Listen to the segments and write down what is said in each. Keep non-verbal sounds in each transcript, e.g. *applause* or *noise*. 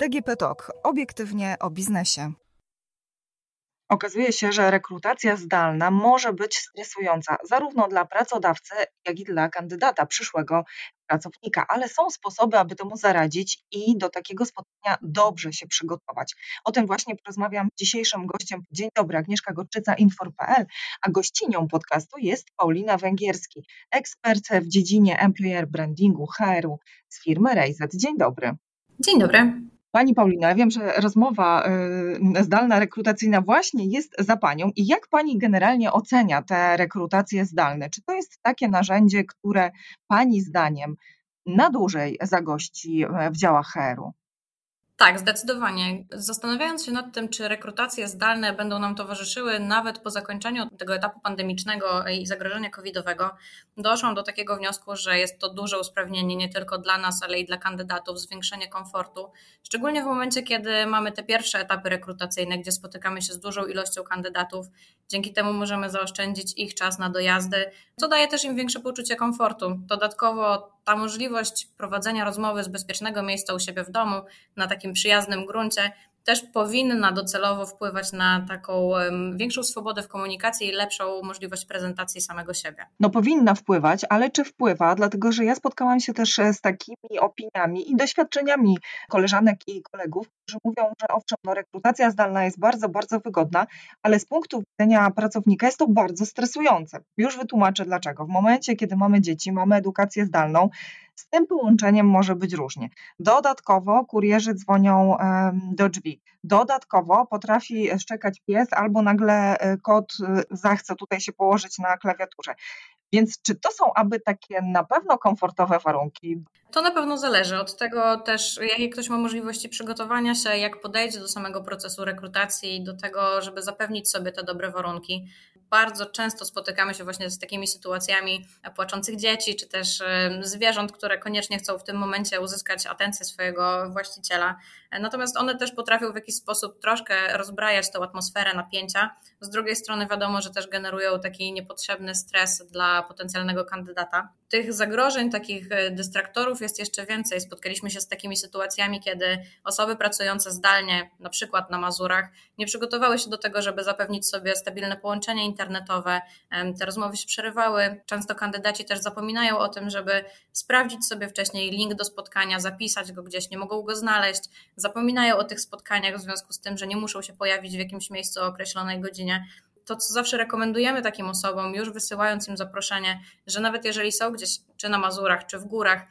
DGP Talk. Obiektywnie o biznesie. Okazuje się, że rekrutacja zdalna może być stresująca zarówno dla pracodawcy, jak i dla kandydata, przyszłego pracownika, ale są sposoby, aby temu zaradzić i do takiego spotkania dobrze się przygotować. O tym właśnie porozmawiam z dzisiejszym gościem. Dzień dobry, Agnieszka Gorczyca, Infor.pl, a gościnią podcastu jest Paulina Węgierski, ekspert w dziedzinie employer brandingu, HR-u z firmy Rejzet. Dzień dobry. Dzień dobry. Pani Paulina, wiem, że rozmowa y, zdalna, rekrutacyjna właśnie jest za Panią i jak Pani generalnie ocenia te rekrutacje zdalne? Czy to jest takie narzędzie, które Pani zdaniem na dłużej zagości w działach HR-u? Tak, zdecydowanie. Zastanawiając się nad tym, czy rekrutacje zdalne będą nam towarzyszyły nawet po zakończeniu tego etapu pandemicznego i zagrożenia covidowego, doszłam do takiego wniosku, że jest to duże usprawnienie nie tylko dla nas, ale i dla kandydatów, zwiększenie komfortu, szczególnie w momencie, kiedy mamy te pierwsze etapy rekrutacyjne, gdzie spotykamy się z dużą ilością kandydatów. Dzięki temu możemy zaoszczędzić ich czas na dojazdy, co daje też im większe poczucie komfortu. Dodatkowo ta możliwość prowadzenia rozmowy z bezpiecznego miejsca u siebie w domu na takim przyjaznym gruncie też powinna docelowo wpływać na taką większą swobodę w komunikacji i lepszą możliwość prezentacji samego siebie. No powinna wpływać, ale czy wpływa? Dlatego, że ja spotkałam się też e, z takimi opiniami i doświadczeniami koleżanek i kolegów, którzy mówią, że owszem, no rekrutacja zdalna jest bardzo, bardzo wygodna, ale z punktu widzenia pracownika jest to bardzo stresujące. Już wytłumaczę dlaczego. W momencie, kiedy mamy dzieci, mamy edukację zdalną, z tym połączeniem może być różnie. Dodatkowo kurierzy dzwonią do drzwi. Dodatkowo potrafi szczekać pies albo nagle e, kot e, zachce tutaj się położyć na klawiaturze. Więc czy to są aby takie na pewno komfortowe warunki? To na pewno zależy od tego też, jakie ktoś ma możliwości przygotowania się, jak podejdzie do samego procesu rekrutacji, do tego, żeby zapewnić sobie te dobre warunki. Bardzo często spotykamy się właśnie z takimi sytuacjami płaczących dzieci, czy też zwierząt, które koniecznie chcą w tym momencie uzyskać atencję swojego właściciela. Natomiast one też potrafią w jakiś sposób troszkę rozbrajać tą atmosferę napięcia. Z drugiej strony wiadomo, że też generują taki niepotrzebny stres dla potencjalnego kandydata. Tych zagrożeń, takich e, dystraktorów jest jeszcze więcej. Spotkaliśmy się z takimi sytuacjami, kiedy osoby pracujące zdalnie, na przykład na Mazurach, nie przygotowały się do tego, żeby zapewnić sobie stabilne połączenie internetowe. Te rozmowy się przerywały. Często kandydaci też zapominają o tym, żeby sprawdzić sobie wcześniej link do spotkania, zapisać go gdzieś, nie mogą go znaleźć. Zapominają o tych spotkaniach w związku z tym, że nie muszą się pojawić w jakimś miejscu o określonej godzinie to, co zawsze rekomendujemy takim osobom, już wysyłając im zaproszenie, że nawet jeżeli są gdzieś, czy na Mazurach, czy w górach,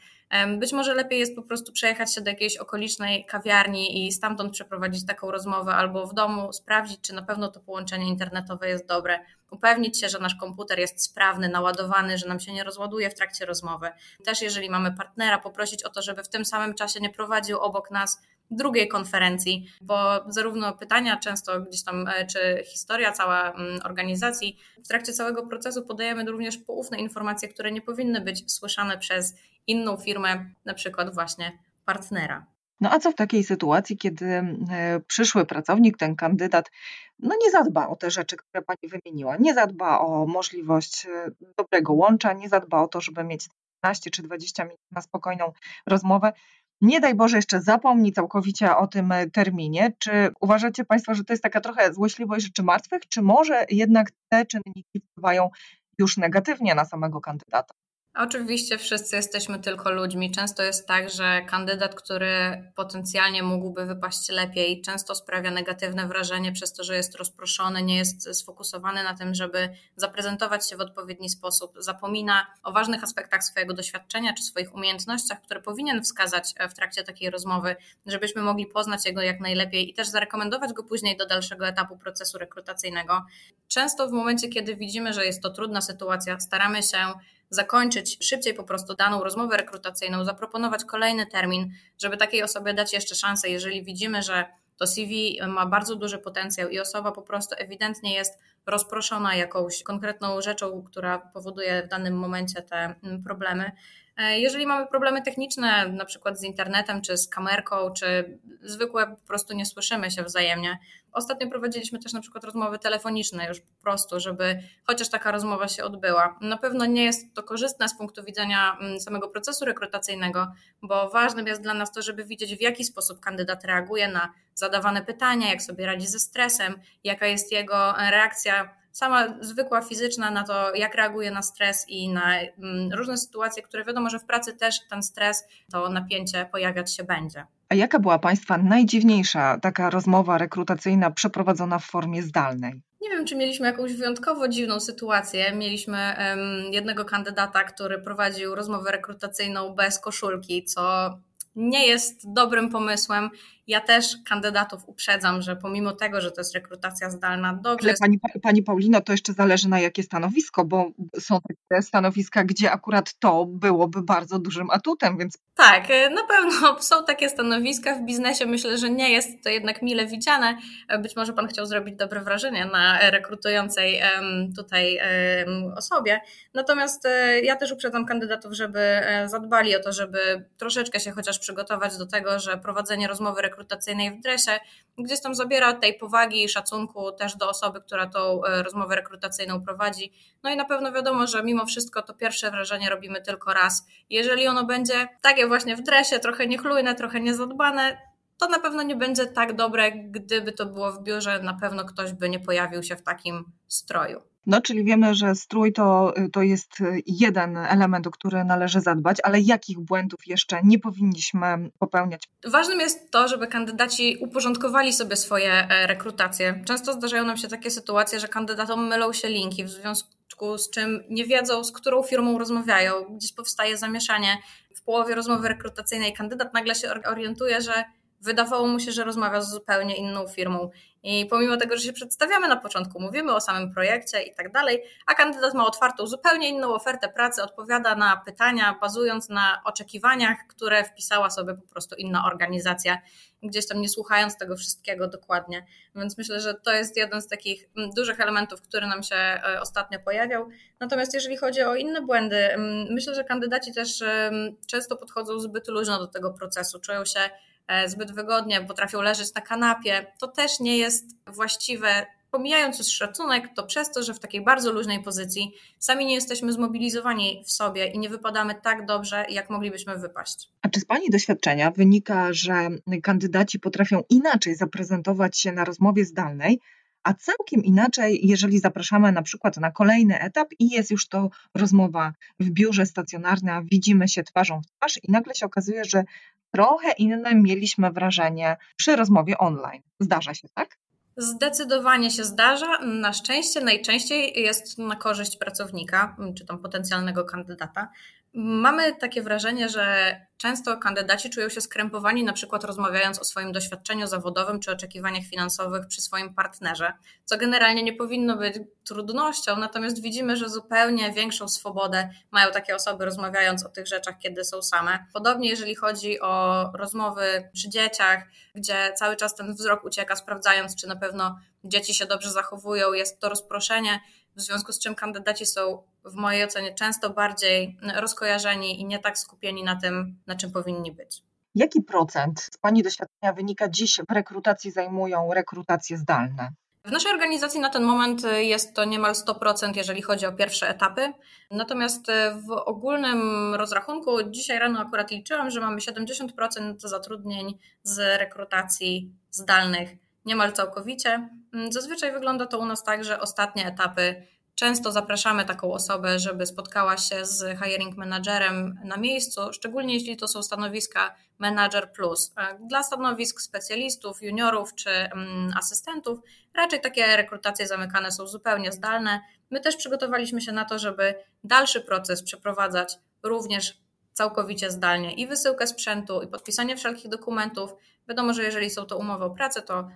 być może lepiej jest po prostu przejechać się do jakiejś okolicznej kawiarni i stamtąd przeprowadzić taką rozmowę, albo w domu sprawdzić, czy na pewno to połączenie internetowe jest dobre, upewnić się, że nasz komputer jest sprawny, naładowany, że nam się nie rozładuje w trakcie rozmowy. Też jeżeli mamy partnera, poprosić o to, żeby w tym samym czasie nie prowadził obok nas drugiej konferencji, bo zarówno pytania często gdzieś tam, e, czy historia cała mm, organizacji, w trakcie całego procesu podajemy również poufne informacje, które nie powinny być słyszane przez inną firmę, na przykład właśnie partnera. No a co w takiej sytuacji, kiedy e, przyszły pracownik, ten kandydat, no nie zadba o te rzeczy, które Pani wymieniła, nie zadba o możliwość e, dobrego łącza, nie zadba o to, żeby mieć 15 czy 20 minut na spokojną rozmowę, nie daj Boże jeszcze zapomni całkowicie o tym e, terminie. Czy uważacie Państwo, że to jest taka trochę złośliwość rzeczy martwych, czy może jednak te czynniki wpływają już negatywnie na samego kandydata? Oczywiście wszyscy jesteśmy tylko ludźmi. Często jest tak, że kandydat, który potencjalnie mógłby wypaść lepiej, często sprawia negatywne wrażenie przez to, że jest rozproszony, nie jest sfokusowany na tym, żeby zaprezentować się w odpowiedni sposób, zapomina o ważnych aspektach swojego doświadczenia czy swoich umiejętnościach, które powinien wskazać w trakcie takiej rozmowy, żebyśmy mogli poznać jego jak najlepiej i też zarekomendować go później do dalszego etapu procesu rekrutacyjnego. Często w momencie, kiedy widzimy, że jest to trudna sytuacja, staramy się zakończyć szybciej po prostu daną rozmowę rekrutacyjną, zaproponować kolejny termin, żeby takiej osobie dać jeszcze szansę, jeżeli widzimy, że to CV ma bardzo duży potencjał i osoba po prostu ewidentnie jest rozproszona jakąś konkretną rzeczą, która powoduje w danym momencie te mm, problemy, jeżeli mamy problemy techniczne, na przykład z internetem, czy z kamerką, czy zwykłe po prostu nie słyszymy się wzajemnie. Ostatnio prowadziliśmy też na przykład rozmowy telefoniczne już po prostu, żeby chociaż taka rozmowa się odbyła. Na pewno nie jest to korzystne z punktu widzenia mm, samego procesu rekrutacyjnego, bo ważnym jest dla nas to, żeby widzieć w jaki sposób kandydat reaguje na zadawane pytania, jak sobie radzi ze stresem, jaka jest jego reakcja sama zwykła fizyczna na to, jak reaguje na stres i na mm, różne sytuacje, które wiadomo, że w pracy też ten stres, to napięcie pojawiać się będzie. A jaka była Państwa najdziwniejsza taka rozmowa rekrutacyjna przeprowadzona w formie zdalnej? Nie wiem, czy mieliśmy jakąś wyjątkowo dziwną sytuację. Mieliśmy um, jednego kandydata, który prowadził rozmowę rekrutacyjną bez koszulki, co nie jest dobrym pomysłem. Ja też kandydatów uprzedzam, że pomimo tego, że to jest rekrutacja zdalna, dobrze. Ale pani, pani Paulino, to jeszcze zależy na jakie stanowisko, bo są takie stanowiska, gdzie akurat to byłoby bardzo dużym atutem, więc. Tak, y, na pewno *laughs* są takie stanowiska w biznesie. Myślę, że nie jest to jednak mile widziane. Być może pan chciał zrobić dobre wrażenie na rekrutującej tutaj osobie. Natomiast y, ja też uprzedzam kandydatów, żeby e, zadbali o to, żeby troszeczkę się chociaż przygotować do tego, że prowadzenie rozmowy rekrutacyjnej rekrutacyjnej w dresie, gdzieś tam zabiera tej powagi i szacunku też do osoby, która tą e, rozmowę rekrutacyjną prowadzi. No i na pewno wiadomo, że mimo wszystko to pierwsze wrażenie robimy tylko raz. Jeżeli ono będzie takie właśnie w dresie, trochę niechlujne, trochę niezadbane, to na pewno nie będzie tak dobre, gdyby to było w biurze, na pewno ktoś by nie pojawił się w takim stroju. No, czyli wiemy, że strój to, to jest jeden element, o który należy zadbać, ale jakich błędów jeszcze nie powinniśmy popełniać? Ważnym jest to, żeby kandydaci uporządkowali sobie swoje e, rekrutacje. Często zdarzają nam się takie sytuacje, że kandydatom mylą się linki, w związku z czym nie wiedzą, z którą firmą rozmawiają. Gdzieś powstaje zamieszanie. W połowie rozmowy rekrutacyjnej kandydat nagle się orientuje, że wydawało mu się, że rozmawia z zupełnie inną firmą. I pomimo tego, że się przedstawiamy na początku, mówimy o samym projekcie i tak dalej, a kandydat ma otwartą zupełnie inną ofertę pracy, odpowiada na pytania, bazując na oczekiwaniach, które wpisała sobie po prostu inna organizacja, gdzieś tam nie słuchając tego wszystkiego dokładnie. Więc myślę, że to jest jeden z takich mm, dużych elementów, który nam się e, ostatnio pojawiał. Natomiast jeżeli chodzi o inne błędy, mm, myślę, że kandydaci też często podchodzą zbyt luźno do tego procesu, czują się zbyt wygodnie, potrafią leżeć na kanapie. To też nie jest właściwe. Pomijając już szacunek, to przez to, że w takiej bardzo luźnej pozycji sami nie jesteśmy zmobilizowani w sobie i nie wypadamy tak dobrze, jak moglibyśmy wypaść. A czy z Pani doświadczenia wynika, że kandydaci potrafią inaczej zaprezentować się na rozmowie zdalnej, a całkiem inaczej, jeżeli zapraszamy na przykład na kolejny etap i jest już to rozmowa w biurze stacjonarnym, widzimy się twarzą w twarz i nagle się okazuje, że trochę inne mieliśmy wrażenie przy rozmowie online. Zdarza się, tak? Zdecydowanie się zdarza. Na szczęście najczęściej jest na korzyść pracownika, czy tam potencjalnego kandydata. Mamy takie wrażenie, że często kandydaci czują się skrępowani, na przykład rozmawiając o swoim doświadczeniu zawodowym czy oczekiwaniach finansowych przy swoim partnerze, co generalnie nie powinno być trudnością, natomiast widzimy, że zupełnie większą swobodę mają takie osoby rozmawiając o tych rzeczach, kiedy są same. Podobnie jeżeli chodzi o rozmowy przy dzieciach, gdzie cały czas ten wzrok ucieka, sprawdzając, czy na pewno dzieci się dobrze zachowują, jest to rozproszenie w związku z czym kandydaci są w mojej ocenie często bardziej rozkojarzeni i nie tak skupieni na tym, na czym powinni być. Jaki procent z Pani doświadczenia wynika dziś w rekrutacji zajmują rekrutacje zdalne? W naszej organizacji na ten moment jest to niemal 100%, jeżeli chodzi o pierwsze etapy. Natomiast w ogólnym rozrachunku dzisiaj rano akurat liczyłam, że mamy 70% zatrudnień z rekrutacji zdalnych niemal całkowicie. Mm, zazwyczaj wygląda to u nas tak, że ostatnie etapy często zapraszamy taką osobę, żeby spotkała się z hiring managerem na miejscu, szczególnie jeśli to są stanowiska manager plus. Dla stanowisk specjalistów, juniorów czy mm, asystentów raczej takie rekrutacje zamykane są zupełnie zdalne. My też przygotowaliśmy się na to, żeby dalszy proces przeprowadzać również całkowicie zdalnie i wysyłkę sprzętu, i podpisanie wszelkich dokumentów. Wiadomo, że jeżeli są to umowy o pracę, to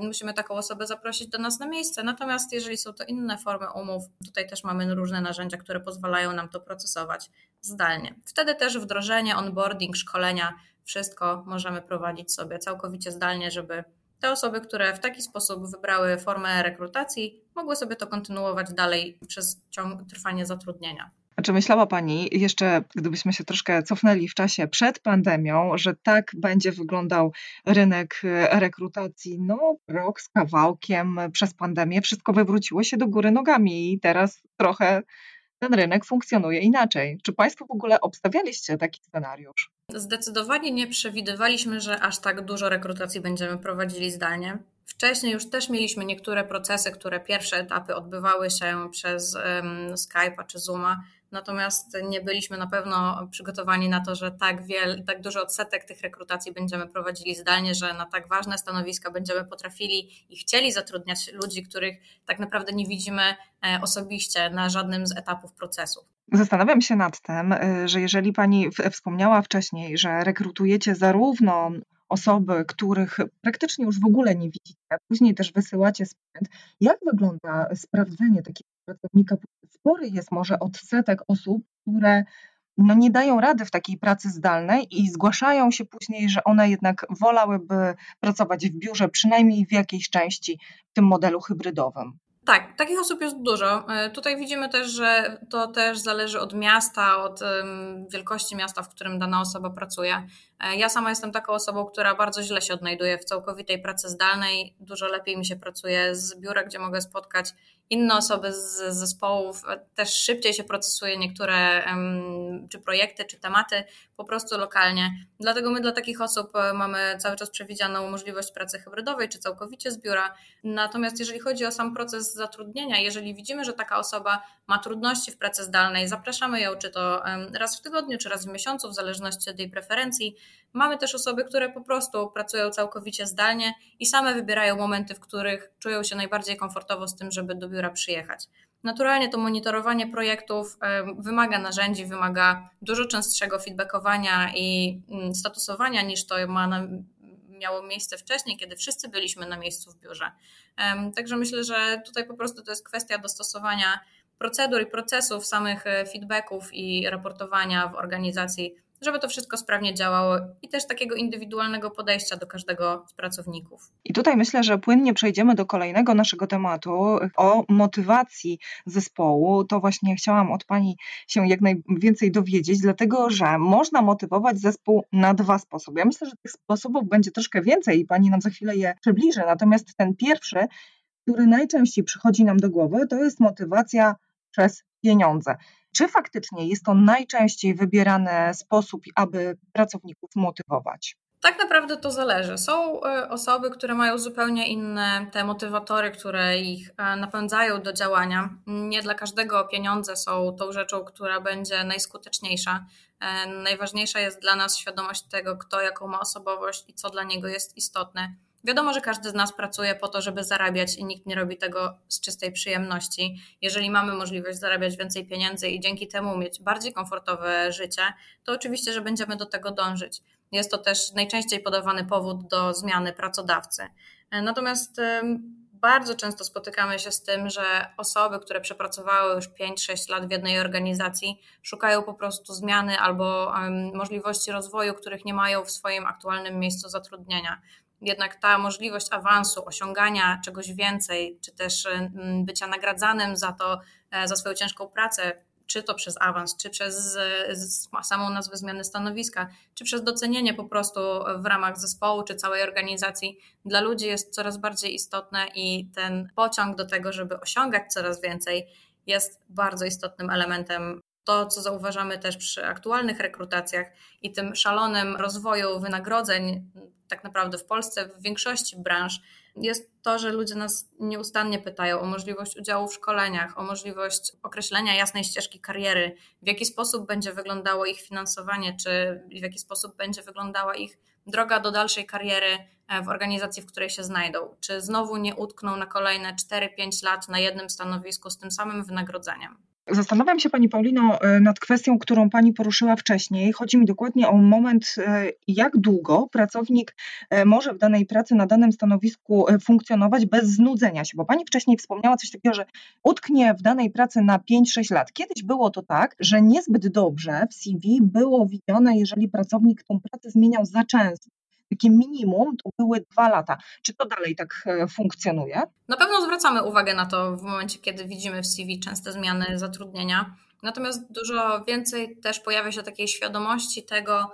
musimy taką osobę zaprosić do nas na miejsce. Natomiast jeżeli są to inne formy umów, tutaj też mamy różne narzędzia, które pozwalają nam to procesować zdalnie. Wtedy też wdrożenie, onboarding, szkolenia, wszystko możemy prowadzić sobie całkowicie zdalnie, żeby te osoby, które w taki sposób wybrały formę rekrutacji, mogły sobie to kontynuować dalej przez ciąg trwania zatrudnienia. Czy myślała Pani jeszcze, gdybyśmy się troszkę cofnęli w czasie przed pandemią, że tak będzie wyglądał rynek e, rekrutacji? No, rok z kawałkiem przez pandemię, wszystko wywróciło się do góry nogami i teraz trochę ten rynek funkcjonuje inaczej. Czy Państwo w ogóle obstawialiście taki scenariusz? Zdecydowanie nie przewidywaliśmy, że aż tak dużo rekrutacji będziemy prowadzili zdalnie. Wcześniej już też mieliśmy niektóre procesy, które pierwsze etapy odbywały się przez um, Skype'a czy Zooma, natomiast nie byliśmy na pewno przygotowani na to, że tak, wiel, tak duży odsetek tych rekrutacji będziemy prowadzili zdalnie, że na tak ważne stanowiska będziemy potrafili i chcieli zatrudniać ludzi, których tak naprawdę nie widzimy e, osobiście na żadnym z etapów procesów. Zastanawiam się nad tym, y, że jeżeli Pani wspomniała wcześniej, że rekrutujecie zarówno osoby, których praktycznie już w ogóle nie widzicie, a później też wysyłacie sprzęt, jak wygląda sprawdzenie takiego pracownika? Spory jest może odsetek osób, które no nie dają rady w takiej pracy zdalnej i zgłaszają się później, że one jednak wolałyby pracować w biurze, przynajmniej w jakiejś części w tym modelu hybrydowym. Tak, takich osób jest dużo. E, tutaj widzimy też, że to też zależy od miasta, od wielkości miasta, w którym dana osoba pracuje. E, ja sama jestem taką osobą, która bardzo źle się odnajduje w całkowitej pracy zdalnej. Dużo lepiej mi się pracuje z biura, gdzie mogę spotkać inne osoby z zespołów, też szybciej się procesuje niektóre czy projekty, czy tematy po prostu lokalnie. Dlatego my dla takich osób e, mamy cały czas przewidzianą możliwość pracy hybrydowej, czy całkowicie z biura. Natomiast jeżeli chodzi o sam proces zatrudnienia, jeżeli widzimy, że taka osoba ma trudności w pracy zdalnej, zapraszamy ją czy to raz w tygodniu, czy raz w miesiącu, w zależności od jej preferencji. Mamy też osoby, które po prostu pracują całkowicie zdalnie i same wybierają momenty, w których czują się najbardziej komfortowo z tym, żeby do biura przyjechać. Naturalnie to monitorowanie projektów wymaga narzędzi, wymaga dużo częstszego feedbackowania i mm, statusowania niż to ma na, miało miejsce wcześniej, kiedy wszyscy byliśmy na miejscu w biurze. Także myślę, że tutaj po prostu to jest kwestia dostosowania procedur i procesów, samych e, feedbacków i raportowania w organizacji żeby to wszystko sprawnie działało i też takiego indywidualnego podejścia do każdego z pracowników. I tutaj myślę, że płynnie przejdziemy do kolejnego naszego tematu o motywacji zespołu. To właśnie chciałam od Pani się jak najwięcej dowiedzieć, dlatego że można motywować zespół na dwa sposoby. Ja myślę, że tych sposobów będzie troszkę więcej i Pani nam za chwilę je przybliży. Natomiast ten pierwszy, który najczęściej przychodzi nam do głowy, to jest motywacja przez pieniądze. Czy faktycznie jest to najczęściej wybierany sposób, aby pracowników motywować? Tak naprawdę to zależy. Są e, osoby, które mają zupełnie inne te motywatory, które ich e, napędzają do działania. Nie dla każdego pieniądze są tą rzeczą, która będzie najskuteczniejsza. E, najważniejsza jest dla nas świadomość tego, kto jaką ma osobowość i co dla niego jest istotne. Wiadomo, że każdy z nas pracuje po to, żeby zarabiać i nikt nie robi tego z czystej przyjemności. Jeżeli mamy możliwość zarabiać więcej pieniędzy i dzięki temu mieć bardziej komfortowe życie, to oczywiście, że będziemy do tego dążyć. Jest to też najczęściej podawany powód do zmiany pracodawcy. Natomiast bardzo często spotykamy się z tym, że osoby, które przepracowały już 5-6 lat w jednej organizacji, szukają po prostu zmiany albo możliwości rozwoju, których nie mają w swoim aktualnym miejscu zatrudnienia jednak ta możliwość awansu, osiągania czegoś więcej, czy też mm, bycia nagradzanym za to, e, za swoją ciężką pracę, czy to przez awans, czy przez samą nazwę zmiany stanowiska, czy przez docenienie po prostu w ramach zespołu, czy całej organizacji, dla ludzi jest coraz bardziej istotne i ten pociąg do tego, żeby osiągać coraz więcej, jest bardzo istotnym elementem to, co zauważamy też przy aktualnych rekrutacjach i tym szalonym rozwoju wynagrodzeń, tak naprawdę w Polsce, w większości branż, jest to, że ludzie nas nieustannie pytają o możliwość udziału w szkoleniach, o możliwość określenia jasnej ścieżki kariery, w jaki sposób będzie wyglądało ich finansowanie, czy w jaki sposób będzie wyglądała ich droga do dalszej kariery e, w organizacji, w której się znajdą. Czy znowu nie utkną na kolejne 4-5 lat na jednym stanowisku z tym samym wynagrodzeniem. Zastanawiam się Pani Paulino e, nad kwestią, którą Pani poruszyła wcześniej. Chodzi mi dokładnie o moment, e, jak długo pracownik e, może w danej pracy na danym stanowisku funkcjonować bez znudzenia się, bo Pani wcześniej wspomniała coś takiego, że utknie w danej pracy na 5-6 lat. Kiedyś było to tak, że niezbyt dobrze w CV było widziane, jeżeli pracownik tą pracę zmieniał za często takie minimum to były dwa lata. Czy to dalej tak e, funkcjonuje? Na pewno zwracamy uwagę na to w momencie, kiedy widzimy w CV częste zmiany zatrudnienia. Natomiast dużo więcej też pojawia się takiej świadomości tego,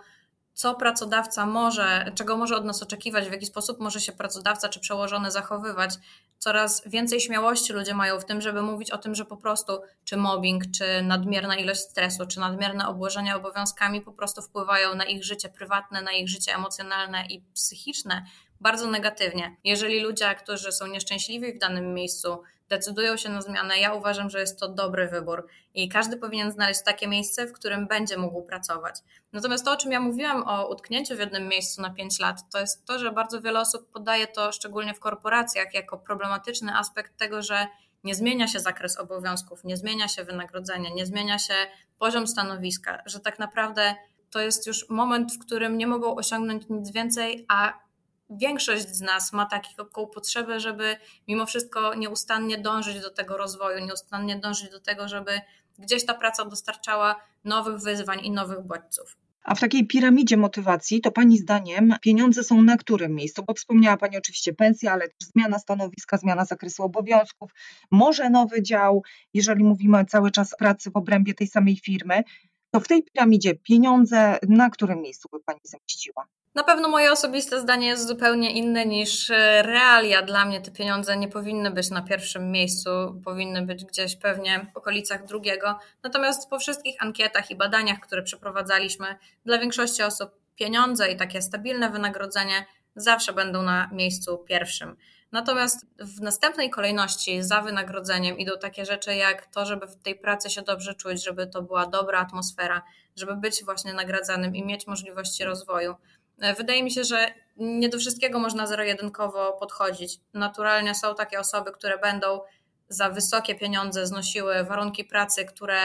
co pracodawca może, czego może od nas oczekiwać, w jaki sposób może się pracodawca czy przełożony zachowywać. Coraz więcej śmiałości ludzie mają w tym, żeby mówić o tym, że po prostu czy mobbing, czy nadmierna ilość stresu, czy nadmierne obłożenia obowiązkami po prostu wpływają na ich życie prywatne, na ich życie emocjonalne i psychiczne bardzo negatywnie. Jeżeli ludzie, którzy są nieszczęśliwi w danym miejscu, decydują się na zmianę, ja uważam, że jest to dobry wybór i każdy powinien znaleźć takie miejsce, w którym będzie mógł pracować. Natomiast to, o czym ja mówiłam o utknięciu w jednym miejscu na 5 lat, to jest to, że bardzo wiele osób podaje to, szczególnie w korporacjach, jako problematyczny aspekt tego, że nie zmienia się zakres obowiązków, nie zmienia się wynagrodzenie, nie zmienia się poziom stanowiska, że tak naprawdę to jest już moment, w którym nie mogą osiągnąć nic więcej, a większość z nas ma taką potrzebę, żeby mimo wszystko nieustannie dążyć do tego rozwoju, nieustannie dążyć do tego, żeby gdzieś ta praca dostarczała nowych wyzwań i nowych bodźców. A w takiej piramidzie motywacji, to Pani zdaniem pieniądze są na którym miejscu? Bo wspomniała Pani oczywiście pensję, ale też zmiana stanowiska, zmiana zakresu obowiązków, może nowy dział, jeżeli mówimy cały czas o pracy w obrębie tej samej firmy, to w tej piramidzie pieniądze na którym miejscu by Pani zamieściła? Na pewno moje osobiste zdanie jest zupełnie inne niż e, realia. Dla mnie te pieniądze nie powinny być na pierwszym miejscu, powinny być gdzieś pewnie w okolicach drugiego. Natomiast po wszystkich ankietach i badaniach, które przeprowadzaliśmy, dla większości osób pieniądze i takie stabilne wynagrodzenie zawsze będą na miejscu pierwszym. Natomiast w następnej kolejności za wynagrodzeniem idą takie rzeczy jak to, żeby w tej pracy się dobrze czuć, żeby to była dobra atmosfera, żeby być właśnie nagradzanym i mieć możliwości rozwoju. E, wydaje mi się, że nie do wszystkiego można zero-jedynkowo podchodzić. Naturalnie są takie osoby, które będą za wysokie pieniądze znosiły warunki pracy, które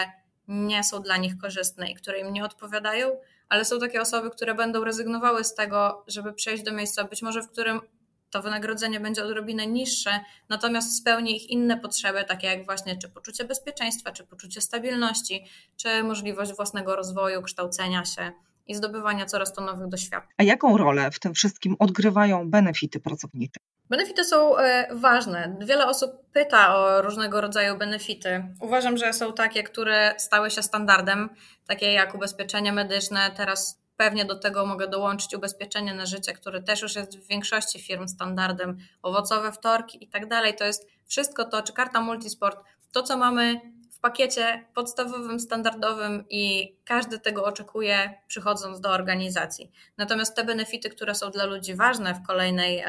nie są dla nich korzystne i które im nie odpowiadają, ale są takie osoby, które będą rezygnowały z tego, żeby przejść do miejsca, być może w którym to wynagrodzenie będzie odrobinę niższe, natomiast spełni ich inne potrzeby, takie jak właśnie czy poczucie bezpieczeństwa, czy poczucie stabilności, czy możliwość własnego rozwoju, kształcenia się i zdobywania coraz to nowych doświadczeń. A jaką rolę w tym wszystkim odgrywają benefity pracownicze? Benefity są e, ważne. Wiele osób pyta o różnego rodzaju benefity. Uważam, że są takie, które stały się standardem, takie jak ubezpieczenie medyczne. Teraz pewnie do tego mogę dołączyć ubezpieczenie na życie, które też już jest w większości firm standardem, owocowe wtorki i tak dalej. To jest wszystko to, czy karta multisport, to co mamy pakiecie podstawowym, standardowym i każdy tego oczekuje, przychodząc do organizacji. Natomiast te benefity, które są dla ludzi ważne w, kolejnej,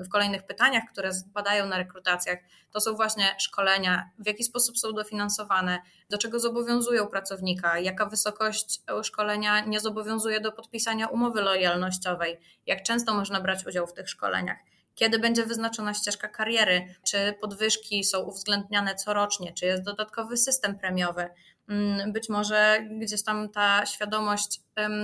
w kolejnych pytaniach, które badają na rekrutacjach, to są właśnie szkolenia, w jaki sposób są dofinansowane, do czego zobowiązują pracownika, jaka wysokość szkolenia nie zobowiązuje do podpisania umowy lojalnościowej, jak często można brać udział w tych szkoleniach kiedy będzie wyznaczona ścieżka kariery, czy podwyżki są uwzględniane corocznie, czy jest dodatkowy system premiowy. Mm, być może gdzieś tam ta świadomość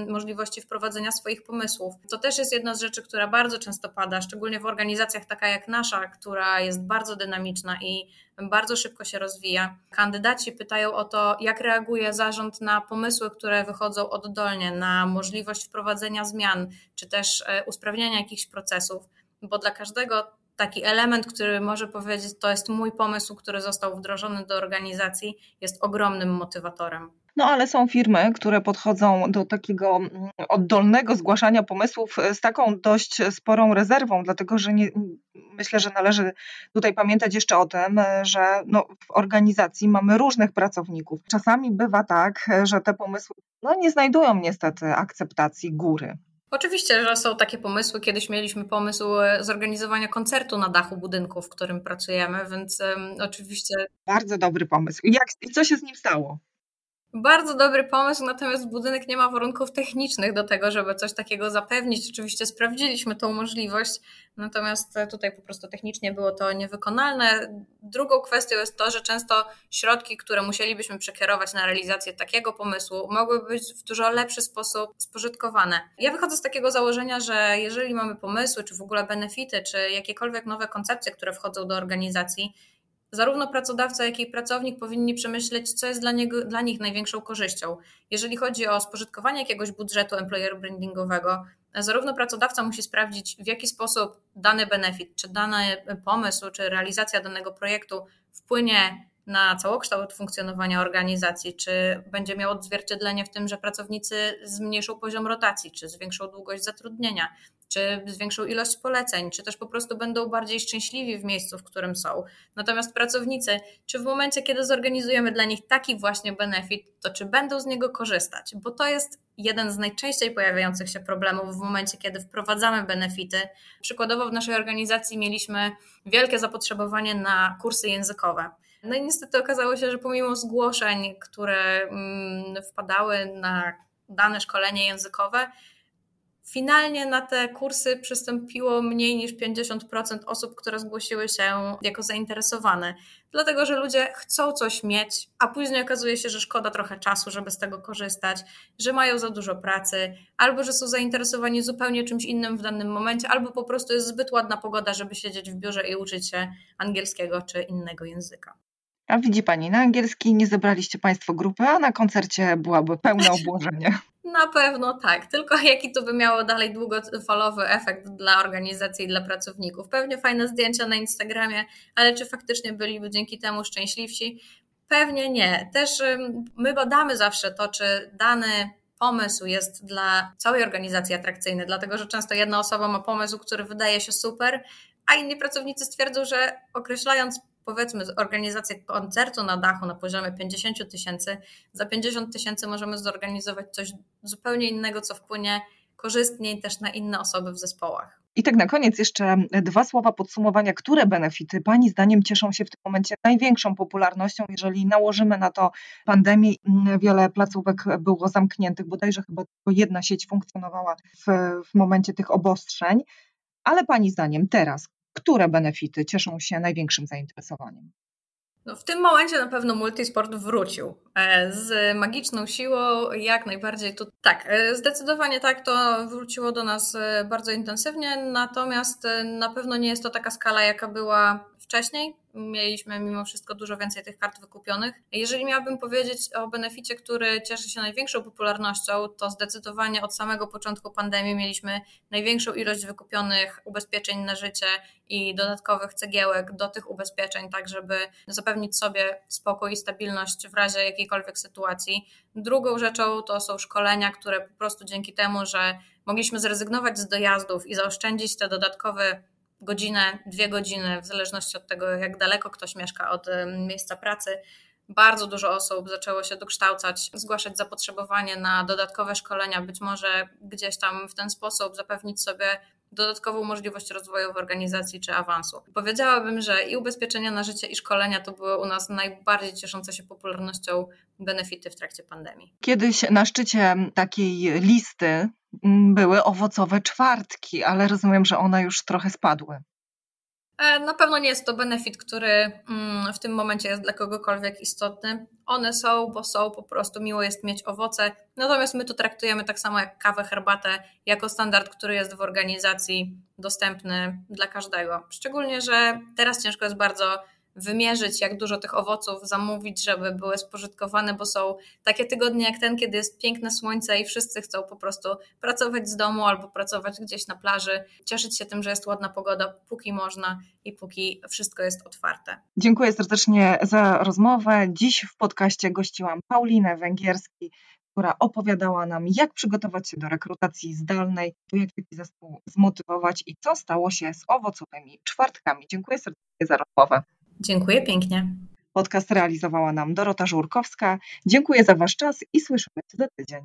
możliwości wprowadzenia swoich pomysłów. To też jest jedna z rzeczy, która bardzo często pada, szczególnie w organizacjach taka jak nasza, która jest bardzo dynamiczna i bardzo szybko się rozwija. Kandydaci pytają o to, jak reaguje zarząd na pomysły, które wychodzą oddolnie, na możliwość wprowadzenia zmian, czy też e, usprawniania jakichś procesów bo dla każdego taki element, który może powiedzieć, to jest mój pomysł, który został wdrożony do organizacji, jest ogromnym motywatorem. No ale są firmy, które podchodzą do takiego mm, oddolnego zgłaszania pomysłów e, z taką dość sporą rezerwą, dlatego że nie, myślę, że należy tutaj pamiętać jeszcze o tym, e, że no, w organizacji mamy różnych pracowników. Czasami bywa tak, e, że te pomysły no, nie znajdują niestety akceptacji góry. Oczywiście, że są takie pomysły. Kiedyś mieliśmy pomysł e, zorganizowania koncertu na dachu budynku, w którym pracujemy, więc um, oczywiście. Bardzo dobry pomysł. Jak, co się z nim stało? Bardzo dobry pomysł, natomiast budynek nie ma warunków technicznych do tego, żeby coś takiego zapewnić. Oczywiście sprawdziliśmy tą możliwość, natomiast tutaj po prostu technicznie było to niewykonalne. Drugą kwestią jest to, że często środki, które musielibyśmy przekierować na realizację takiego pomysłu, mogły być w dużo lepszy sposób spożytkowane. Ja wychodzę z takiego założenia, że jeżeli mamy pomysły, czy w ogóle benefity, czy jakiekolwiek nowe koncepcje, które wchodzą do organizacji, zarówno pracodawca, jak i pracownik powinni przemyśleć, co jest dla, niego, dla nich największą korzyścią. Jeżeli chodzi o spożytkowanie jakiegoś budżetu employer brandingowego, zarówno pracodawca musi sprawdzić, w jaki sposób dany benefit, czy dany pomysł, czy realizacja danego projektu wpłynie na całokształt funkcjonowania organizacji, czy będzie miał odzwierciedlenie w tym, że pracownicy zmniejszą poziom rotacji, czy zwiększą długość zatrudnienia, czy zwiększą ilość poleceń, czy też po prostu będą bardziej szczęśliwi w miejscu, w którym są. Natomiast pracownicy, czy w momencie, kiedy zorganizujemy dla nich taki właśnie benefit, to czy będą z niego korzystać? Bo to jest jeden z najczęściej pojawiających się problemów w momencie, kiedy wprowadzamy benefity. Przykładowo w naszej organizacji mieliśmy wielkie zapotrzebowanie na kursy językowe. No i niestety okazało się, że pomimo zgłoszeń, które mm, wpadały na dane szkolenie językowe, Finalnie na te kursy przystąpiło mniej niż 50% osób, które zgłosiły się jako zainteresowane, dlatego że ludzie chcą coś mieć, a później okazuje się, że szkoda trochę czasu, żeby z tego korzystać, że mają za dużo pracy, albo że są zainteresowani zupełnie czymś innym w danym momencie, albo po prostu jest zbyt ładna pogoda, żeby siedzieć w biurze i uczyć się angielskiego czy innego języka. A widzi Pani, na angielski nie zebraliście Państwo grupy, a na koncercie byłaby pełne *laughs* obłożenie. Na pewno tak, tylko *laughs* jaki to by miało dalej długofalowy efekt dla organizacji i dla pracowników. Pewnie fajne zdjęcia na Instagramie, ale czy faktycznie byliby dzięki temu szczęśliwsi? Pewnie nie. Też my badamy zawsze to, czy dany pomysł jest dla całej organizacji atrakcyjny, dlatego że często jedna osoba ma pomysł, który wydaje się super, a inni pracownicy stwierdzą, że określając powiedzmy organizację koncertu na dachu na poziomie 50 tysięcy, za 50 tysięcy możemy zorganizować coś zupełnie innego, co wpłynie korzystniej też na inne osoby w zespołach. I tak na koniec jeszcze dwa słowa podsumowania, które benefity Pani zdaniem cieszą się w tym momencie największą popularnością, jeżeli nałożymy na to pandemię. Wiele placówek było zamkniętych, bodajże chyba tylko jedna sieć funkcjonowała w, w momencie tych obostrzeń. Ale Pani zdaniem teraz, które benefity cieszą się największym zainteresowaniem? No w tym momencie na pewno multisport wrócił e, z magiczną siłą, jak najbardziej tu tak, e, zdecydowanie tak, to wróciło do nas e, bardzo intensywnie, natomiast na pewno nie jest to taka skala, jaka była wcześniej mieliśmy mimo wszystko dużo więcej tych kart wykupionych. Jeżeli miałabym powiedzieć o beneficie, który cieszy się największą popularnością, to zdecydowanie od samego początku pandemii mieliśmy największą ilość wykupionych ubezpieczeń na życie i dodatkowych cegiełek do tych ubezpieczeń, tak żeby zapewnić sobie spokój i stabilność w razie jakiejkolwiek sytuacji. Drugą rzeczą to są szkolenia, które po prostu dzięki temu, że mogliśmy zrezygnować z dojazdów i zaoszczędzić te dodatkowe godzinę, dwie godziny, w zależności od tego, jak daleko ktoś mieszka od miejsca pracy. Bardzo dużo osób zaczęło się dokształcać, zgłaszać zapotrzebowanie na dodatkowe szkolenia, być może gdzieś tam w ten sposób zapewnić sobie dodatkową możliwość rozwoju w organizacji czy awansu. Powiedziałabym, że i ubezpieczenia na życie, i szkolenia to były u nas najbardziej cieszące się popularnością benefity w trakcie pandemii. Kiedyś na szczycie takiej listy mm, były owocowe czwartki, ale rozumiem, że one już trochę spadły. E, na pewno nie jest to benefit, który mm, w tym momencie jest dla kogokolwiek istotny. One są, bo są, po prostu miło jest mieć owoce. Natomiast my to traktujemy tak samo jak kawę, herbatę, jako standard, który jest w organizacji dostępny dla każdego. Szczególnie, że teraz ciężko jest bardzo wymierzyć, jak dużo tych owoców zamówić, żeby były spożytkowane, bo są takie tygodnie jak ten, kiedy jest piękne słońce i wszyscy chcą po prostu pracować z domu albo pracować gdzieś na plaży, cieszyć się tym, że jest ładna pogoda, póki można i póki wszystko jest otwarte. Dziękuję serdecznie za rozmowę. Dziś w podcaście gościłam Paulinę Węgierski, która opowiadała nam, jak przygotować się do rekrutacji zdalnej, jak taki zespół zmotywować i co stało się z owocowymi czwartkami. Dziękuję serdecznie za rozmowę. Dziękuję pięknie. Podcast realizowała nam Dorota Żurkowska. Dziękuję za Wasz czas i słyszymy się za tydzień.